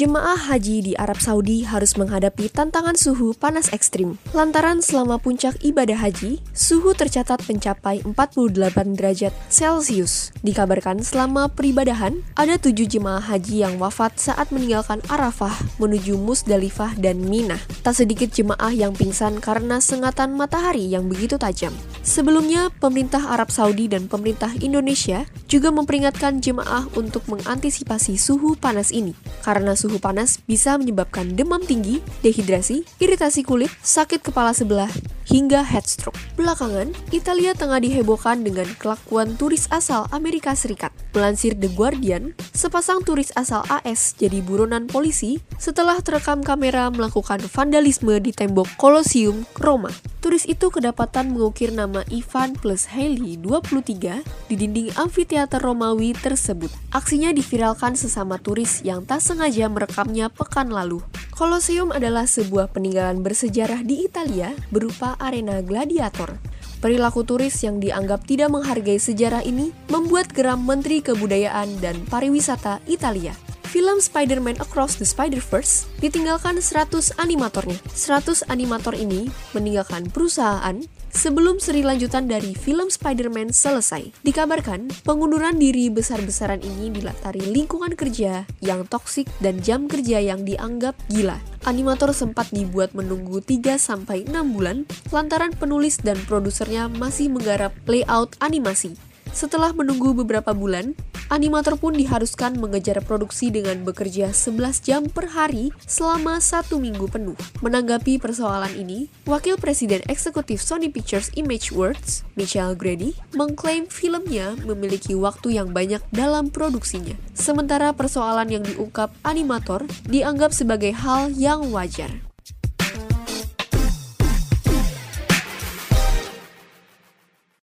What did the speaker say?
Jemaah haji di Arab Saudi harus menghadapi tantangan suhu panas ekstrim. Lantaran selama puncak ibadah haji, suhu tercatat mencapai 48 derajat Celcius. Dikabarkan selama peribadahan, ada tujuh jemaah haji yang wafat saat meninggalkan Arafah menuju Musdalifah dan Mina. Tak sedikit jemaah yang pingsan karena sengatan matahari yang begitu tajam. Sebelumnya, pemerintah Arab Saudi dan pemerintah Indonesia juga memperingatkan jemaah untuk mengantisipasi suhu panas ini. Karena suhu panas bisa menyebabkan demam tinggi, dehidrasi, iritasi kulit, sakit kepala sebelah, hingga headstroke. Belakangan, Italia tengah dihebohkan dengan kelakuan turis asal Amerika Serikat. Melansir The Guardian, sepasang turis asal AS jadi buronan polisi setelah terekam kamera melakukan vandalisme di tembok Colosseum, Roma. Turis itu kedapatan mengukir nama Ivan plus Hailey 23 di dinding amfiteater Romawi tersebut. Aksinya diviralkan sesama turis yang tak sengaja merekamnya pekan lalu. Colosseum adalah sebuah peninggalan bersejarah di Italia berupa arena gladiator. Perilaku turis yang dianggap tidak menghargai sejarah ini membuat geram Menteri Kebudayaan dan Pariwisata Italia. Film Spider-Man Across the Spider-Verse ditinggalkan 100 animatornya. 100 animator ini meninggalkan perusahaan sebelum seri lanjutan dari film Spider-Man selesai. Dikabarkan, pengunduran diri besar-besaran ini dilatari lingkungan kerja yang toksik dan jam kerja yang dianggap gila. Animator sempat dibuat menunggu 3-6 bulan lantaran penulis dan produsernya masih menggarap layout animasi. Setelah menunggu beberapa bulan, animator pun diharuskan mengejar produksi dengan bekerja 11 jam per hari selama satu minggu penuh. Menanggapi persoalan ini, Wakil Presiden Eksekutif Sony Pictures Image Works, Michelle Grady, mengklaim filmnya memiliki waktu yang banyak dalam produksinya. Sementara persoalan yang diungkap animator dianggap sebagai hal yang wajar.